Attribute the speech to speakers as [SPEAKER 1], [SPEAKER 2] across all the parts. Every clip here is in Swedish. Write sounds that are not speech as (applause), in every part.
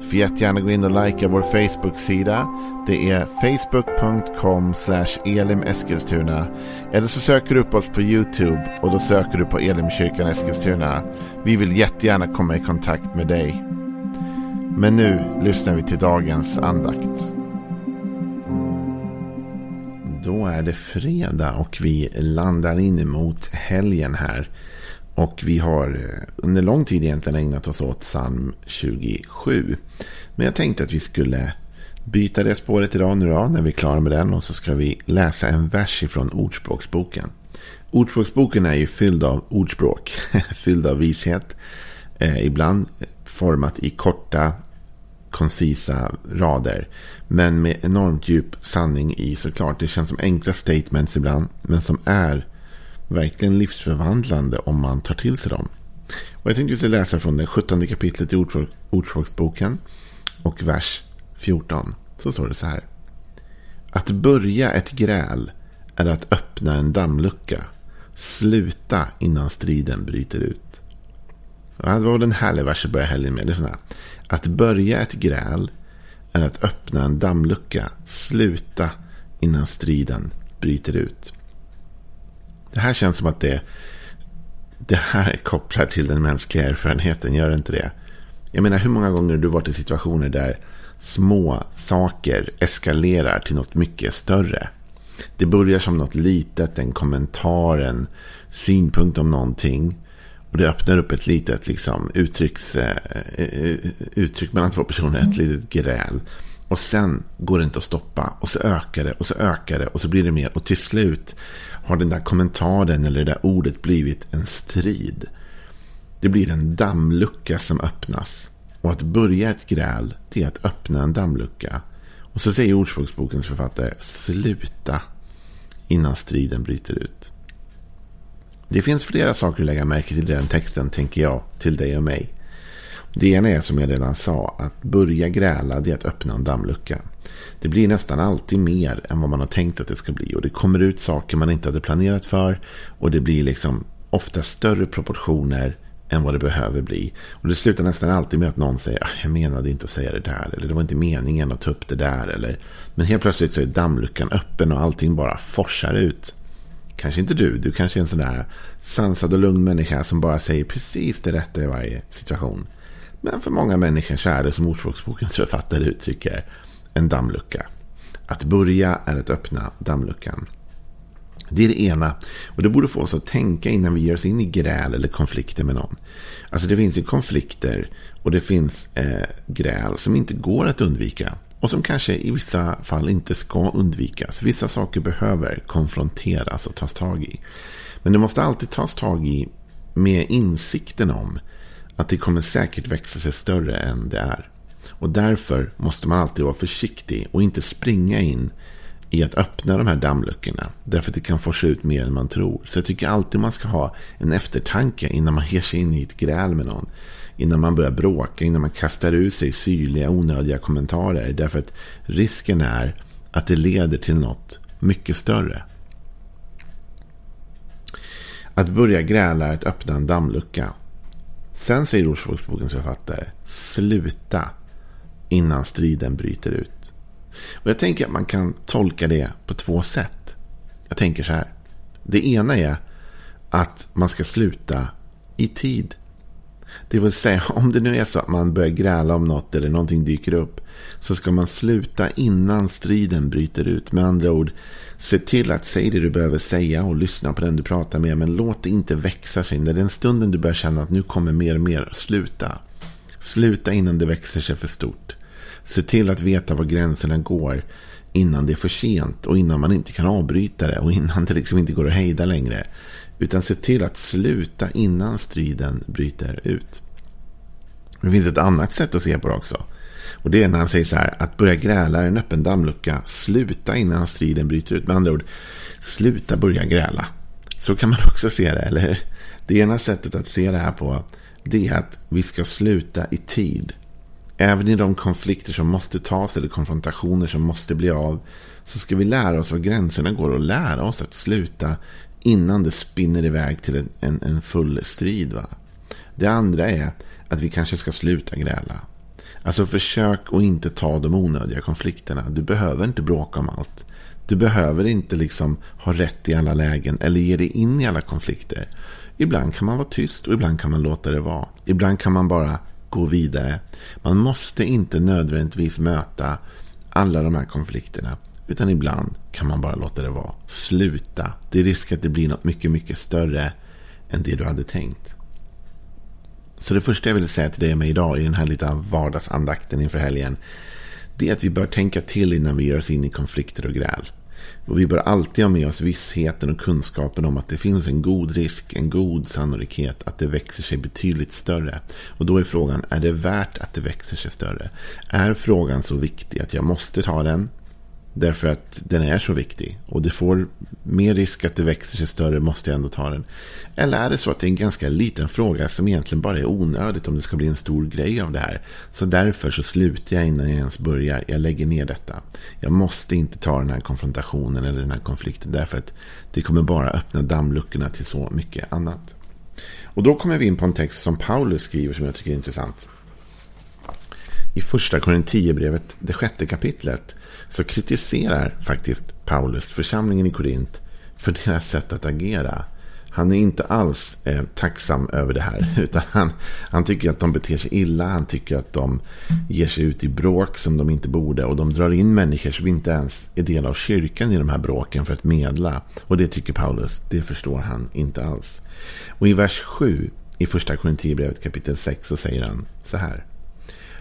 [SPEAKER 1] Du får jättegärna gå in och likea vår Facebook-sida. Det är facebook.com elimeskilstuna. Eller så söker du upp oss på YouTube och då söker du på Elimkyrkan Eskilstuna. Vi vill jättegärna komma i kontakt med dig. Men nu lyssnar vi till dagens andakt. Då är det fredag och vi landar in emot helgen här. Och vi har eh, under lång tid egentligen ägnat oss åt psalm 27. Men jag tänkte att vi skulle byta det spåret idag nu då, när vi är klara med den. Och så ska vi läsa en vers ifrån Ordspråksboken. Ordspråksboken är ju fylld av ordspråk, (laughs) fylld av vishet. Eh, ibland format i korta, koncisa rader. Men med enormt djup sanning i såklart. Det känns som enkla statements ibland. Men som är verkligen livsförvandlande om man tar till sig dem. Och jag tänkte just läsa från det 17 kapitlet i Ordspråksboken och vers 14. Så står det så här. Att börja ett gräl är att öppna en dammlucka. Sluta innan striden bryter ut. Ja, det var den härliga versen börja helgen med. Det är Att börja ett gräl är att öppna en dammlucka. Sluta innan striden bryter ut. Det här känns som att det, det här (laughs) kopplar till den mänskliga erfarenheten. Gör det inte det? Jag menar, hur många gånger har du varit i situationer där små saker eskalerar till något mycket större? Det börjar som något litet, en kommentar, en synpunkt om någonting. Och det öppnar upp ett litet liksom, uttrycks, eh, eh, uttryck mellan två personer, ett litet gräl. Och sen går det inte att stoppa. Och så ökar det och så ökar det och så blir det mer. Och till slut har den där kommentaren eller det där ordet blivit en strid. Det blir en dammlucka som öppnas. Och att börja ett gräl, det är att öppna en dammlucka. Och så säger Ordspråksbokens författare, sluta innan striden bryter ut. Det finns flera saker att lägga märke till i den texten, tänker jag, till dig och mig. Det ena är som jag redan sa, att börja gräla det är att öppna en dammlucka. Det blir nästan alltid mer än vad man har tänkt att det ska bli. Och det kommer ut saker man inte hade planerat för. Och det blir liksom ofta större proportioner än vad det behöver bli. Och det slutar nästan alltid med att någon säger ah, jag menade inte att säga det där. Eller det var inte meningen att ta upp det där. Eller, men helt plötsligt så är dammluckan öppen och allting bara forsar ut. Kanske inte du. Du kanske är en sån där sansad och lugn människa som bara säger precis det rätta i varje situation. Men för många människor så är det som Ordspråksbokens författare uttrycker en dammlucka. Att börja är att öppna dammluckan. Det är det ena. Och det borde få oss att tänka innan vi ger oss in i gräl eller konflikter med någon. Alltså det finns ju konflikter och det finns eh, gräl som inte går att undvika. Och som kanske i vissa fall inte ska undvikas. Vissa saker behöver konfronteras och tas tag i. Men det måste alltid tas tag i med insikten om att det kommer säkert växa sig större än det är. Och därför måste man alltid vara försiktig och inte springa in i att öppna de här dammluckorna. Därför att det kan forsa ut mer än man tror. Så jag tycker alltid man ska ha en eftertanke innan man ger sig in i ett gräl med någon. Innan man börjar bråka, innan man kastar ur sig syrliga, onödiga kommentarer. Därför att risken är att det leder till något mycket större. Att börja gräla är att öppna en dammlucka. Sen säger Ordspråksbokens författare, sluta innan striden bryter ut. Och jag tänker att man kan tolka det på två sätt. Jag tänker så här. Det ena är att man ska sluta i tid. Det vill säga (laughs) om det nu är så att man börjar gräla om något eller någonting dyker upp. Så ska man sluta innan striden bryter ut. Med andra ord, se till att säga det du behöver säga och lyssna på den du pratar med. Men låt det inte växa sig. När den stunden du börjar känna att nu kommer mer och mer, sluta. Sluta innan det växer sig för stort. Se till att veta var gränserna går innan det är för sent och innan man inte kan avbryta det och innan det liksom inte går att hejda längre. Utan se till att sluta innan striden bryter ut. Det finns ett annat sätt att se på det också. Och det är när han säger så här. Att börja gräla är en öppen dammlucka. Sluta innan striden bryter ut. Med andra ord. Sluta börja gräla. Så kan man (laughs) också se det, eller hur? Det ena sättet att se det här på, det är att vi ska sluta i tid. Även i de konflikter som måste tas eller konfrontationer som måste bli av, så ska vi lära oss var gränserna går och lära oss att sluta innan det spinner iväg till en, en, en full strid. Va? Det andra är att vi kanske ska sluta gräla. Alltså försök att inte ta de onödiga konflikterna. Du behöver inte bråka om allt. Du behöver inte liksom ha rätt i alla lägen eller ge dig in i alla konflikter. Ibland kan man vara tyst och ibland kan man låta det vara. Ibland kan man bara gå vidare. Man måste inte nödvändigtvis möta alla de här konflikterna. Utan ibland kan man bara låta det vara. Sluta. Det är risk att det blir något mycket, mycket större än det du hade tänkt. Så det första jag vill säga till dig med idag i den här lilla vardagsandakten inför helgen. Det är att vi bör tänka till innan vi ger oss in i konflikter och gräl. Och vi bör alltid ha med oss vissheten och kunskapen om att det finns en god risk, en god sannolikhet att det växer sig betydligt större. Och då är frågan, är det värt att det växer sig större? Är frågan så viktig att jag måste ta den? Därför att den är så viktig. Och det får mer risk att det växer sig större måste jag ändå ta den. Eller är det så att det är en ganska liten fråga som egentligen bara är onödigt om det ska bli en stor grej av det här. Så därför så slutar jag innan jag ens börjar. Jag lägger ner detta. Jag måste inte ta den här konfrontationen eller den här konflikten. Därför att det kommer bara öppna dammluckorna till så mycket annat. Och då kommer vi in på en text som Paulus skriver som jag tycker är intressant. I första Korinthierbrevet, det sjätte kapitlet så kritiserar faktiskt Paulus församlingen i Korint för deras sätt att agera. Han är inte alls eh, tacksam över det här. (laughs) Utan han, han tycker att de beter sig illa. Han tycker att de ger sig ut i bråk som de inte borde. Och de drar in människor som inte ens är del av kyrkan i de här bråken för att medla. Och det tycker Paulus, det förstår han inte alls. Och i vers 7 i första Korinthierbrevet kapitel 6 så säger han så här.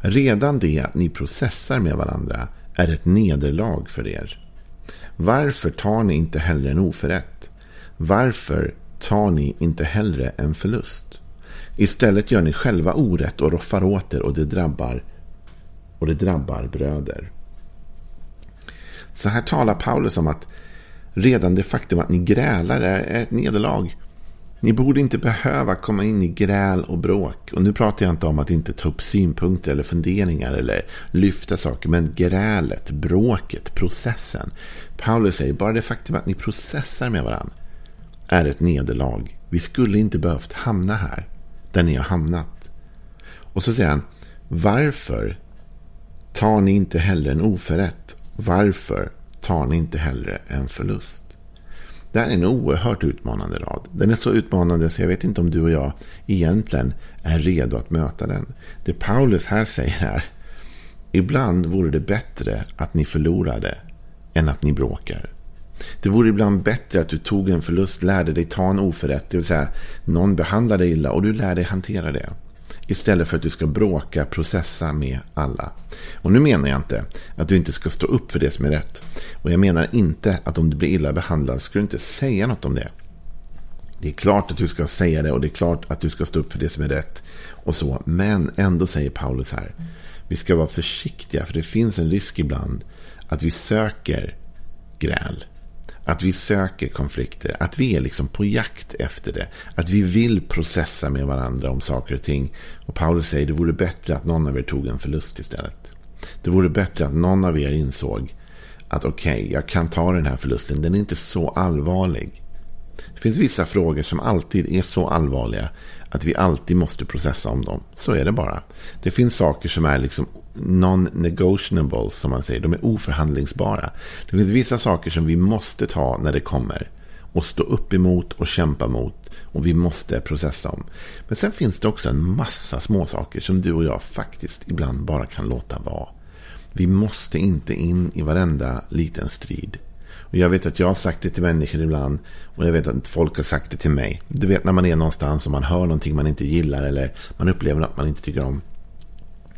[SPEAKER 1] Redan det att ni processar med varandra är ett nederlag för er. Varför tar ni inte hellre en oförrätt? Varför tar ni inte hellre en förlust? Istället gör ni själva orätt och roffar åt er och det drabbar och det drabbar bröder. Så här talar Paulus om att redan det faktum att ni grälar är ett nederlag. Ni borde inte behöva komma in i gräl och bråk. Och nu pratar jag inte om att inte ta upp synpunkter eller funderingar eller lyfta saker. Men grälet, bråket, processen. Paulus säger bara det faktum att ni processar med varandra är ett nederlag. Vi skulle inte behövt hamna här, där ni har hamnat. Och så säger han, varför tar ni inte hellre en oförrätt? Varför tar ni inte hellre en förlust? Det här är en oerhört utmanande rad. Den är så utmanande så jag vet inte om du och jag egentligen är redo att möta den. Det Paulus här säger är Ibland vore det bättre att ni förlorade än att ni bråkar. Det vore ibland bättre att du tog en förlust, lärde dig ta en oförrätt, det vill säga någon behandlar dig illa och du lär dig hantera det. Istället för att du ska bråka, processa med alla. Och nu menar jag inte att du inte ska stå upp för det som är rätt. Och jag menar inte att om du blir illa behandlad ska du inte säga något om det. Det är klart att du ska säga det och det är klart att du ska stå upp för det som är rätt. Och så. Men ändå säger Paulus här. Vi ska vara försiktiga för det finns en risk ibland att vi söker gräl. Att vi söker konflikter. Att vi är liksom på jakt efter det. Att vi vill processa med varandra om saker och ting. Och Paulus säger det vore bättre att någon av er tog en förlust istället. Det vore bättre att någon av er insåg att okej, okay, jag kan ta den här förlusten. Den är inte så allvarlig. Det finns vissa frågor som alltid är så allvarliga att vi alltid måste processa om dem. Så är det bara. Det finns saker som är liksom non-negotiables som man säger. De är oförhandlingsbara. Det finns vissa saker som vi måste ta när det kommer. Och stå upp emot och kämpa mot. Och vi måste processa om. Men sen finns det också en massa små saker som du och jag faktiskt ibland bara kan låta vara. Vi måste inte in i varenda liten strid. Och jag vet att jag har sagt det till människor ibland. Och jag vet att folk har sagt det till mig. Du vet när man är någonstans och man hör någonting man inte gillar. Eller man upplever något man inte tycker om.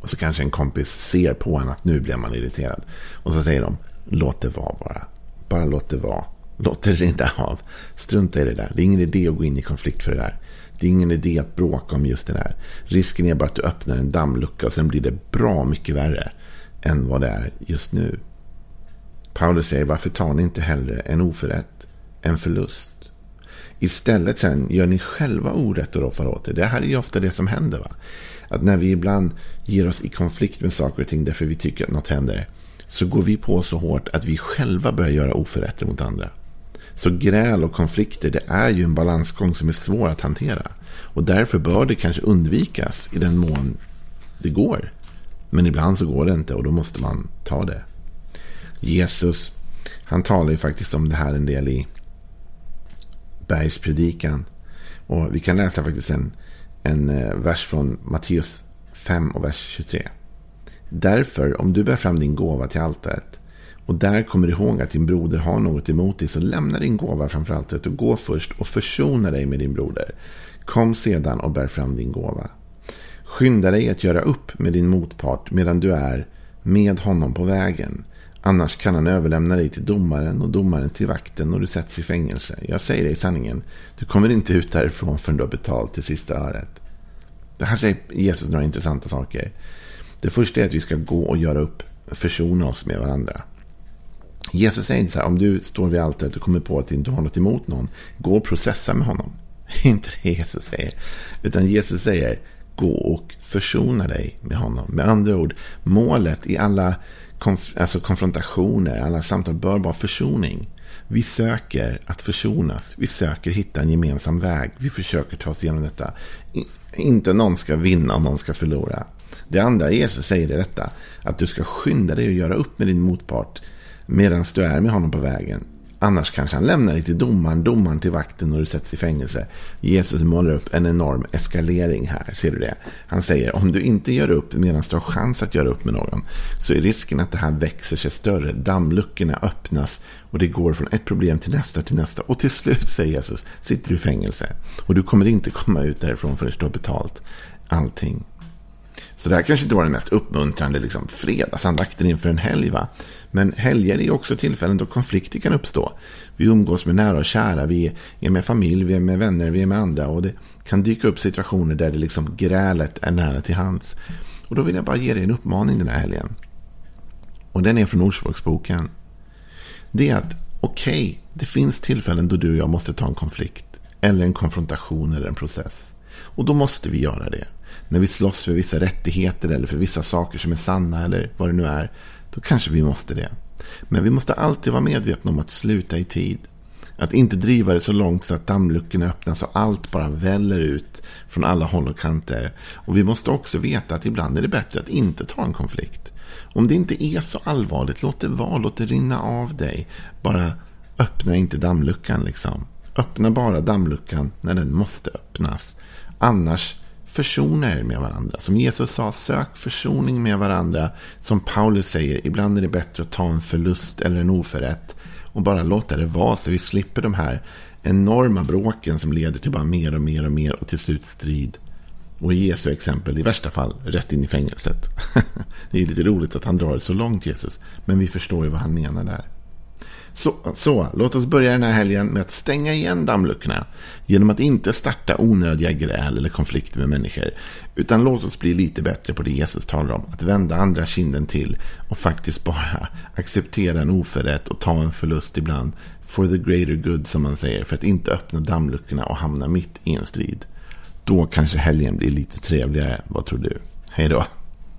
[SPEAKER 1] Och så kanske en kompis ser på en att nu blir man irriterad. Och så säger de, låt det vara bara. Bara låt det vara. Låt det rinna av. Strunta i det där. Det är ingen idé att gå in i konflikt för det där. Det är ingen idé att bråka om just det där. Risken är bara att du öppnar en dammlucka och sen blir det bra mycket värre än vad det är just nu. Paulus säger, varför tar ni inte hellre en oförrätt, en förlust? Istället sen gör ni själva orätt och roffar åt er. Det här är ju ofta det som händer. va? Att när vi ibland ger oss i konflikt med saker och ting därför vi tycker att något händer. Så går vi på så hårt att vi själva börjar göra oförrätter mot andra. Så gräl och konflikter det är ju en balansgång som är svår att hantera. Och därför bör det kanske undvikas i den mån det går. Men ibland så går det inte och då måste man ta det. Jesus, han talar ju faktiskt om det här en del i bergspredikan. Och vi kan läsa faktiskt en, en eh, vers från Matteus 5 och vers 23. Därför, om du bär fram din gåva till altaret och där kommer ihåg att din broder har något emot dig så lämna din gåva framför altaret och gå först och försona dig med din broder. Kom sedan och bär fram din gåva. Skynda dig att göra upp med din motpart medan du är med honom på vägen. Annars kan han överlämna dig till domaren och domaren till vakten och du sätts i fängelse. Jag säger dig sanningen. Du kommer inte ut därifrån förrän du har betalt till sista öret. Det här säger Jesus några intressanta saker. Det första är att vi ska gå och göra upp, försona oss med varandra. Jesus säger inte så här, om du står vid altaret och kommer på att du inte har något emot någon, gå och processa med honom. (laughs) Det är inte det Jesus säger. Utan Jesus säger, gå och försona dig med honom. Med andra ord, målet i alla konf alltså konfrontationer, alla samtal bör vara försoning. Vi söker att försonas. Vi söker hitta en gemensam väg. Vi försöker ta oss igenom detta. Inte någon ska vinna och någon ska förlora. Det andra Jesus säger är detta. Att du ska skynda dig att göra upp med din motpart medan du är med honom på vägen. Annars kanske han lämnar dig till domaren, domaren till vakten och du sätts i fängelse. Jesus målar upp en enorm eskalering här. Ser du det? Han säger om du inte gör upp medan du har chans att göra upp med någon så är risken att det här växer sig större. Dammluckorna öppnas och det går från ett problem till nästa till nästa. Och till slut, säger Jesus, sitter du i fängelse. Och du kommer inte komma ut därifrån förrän du har betalt allting. Så det här kanske inte var den mest uppmuntrande liksom, fredagsandakten inför en helg. Va? Men helger är också tillfällen då konflikter kan uppstå. Vi umgås med nära och kära, vi är med familj, vi är med vänner, vi är med andra. Och det kan dyka upp situationer där det liksom grälet är nära till hands. Och då vill jag bara ge dig en uppmaning den här helgen. Och den är från Ordspråksboken. Det är att okej, okay, det finns tillfällen då du och jag måste ta en konflikt. Eller en konfrontation eller en process. Och då måste vi göra det. När vi slåss för vissa rättigheter eller för vissa saker som är sanna eller vad det nu är. Då kanske vi måste det. Men vi måste alltid vara medvetna om att sluta i tid. Att inte driva det så långt så att dammluckorna öppnas och allt bara väller ut från alla håll och kanter. Och vi måste också veta att ibland är det bättre att inte ta en konflikt. Om det inte är så allvarligt, låt det vara, låt det rinna av dig. Bara öppna inte dammluckan liksom. Öppna bara dammluckan när den måste öppnas. Annars försona er med varandra. Som Jesus sa, sök försoning med varandra. Som Paulus säger, ibland är det bättre att ta en förlust eller en oförrätt. Och bara låta det vara så vi slipper de här enorma bråken som leder till bara mer och mer och mer och till slut strid. Och i Jesu exempel, i värsta fall, rätt in i fängelset. (laughs) det är lite roligt att han drar det så långt, Jesus. Men vi förstår ju vad han menar där. Så, så, låt oss börja den här helgen med att stänga igen dammluckorna. Genom att inte starta onödiga gräl eller konflikter med människor. Utan låt oss bli lite bättre på det Jesus talar om. Att vända andra kinden till och faktiskt bara (laughs) acceptera en oförrätt och ta en förlust ibland. For the greater good som man säger. För att inte öppna dammluckorna och hamna mitt i en strid. Då kanske helgen blir lite trevligare. Vad tror du? Hej då.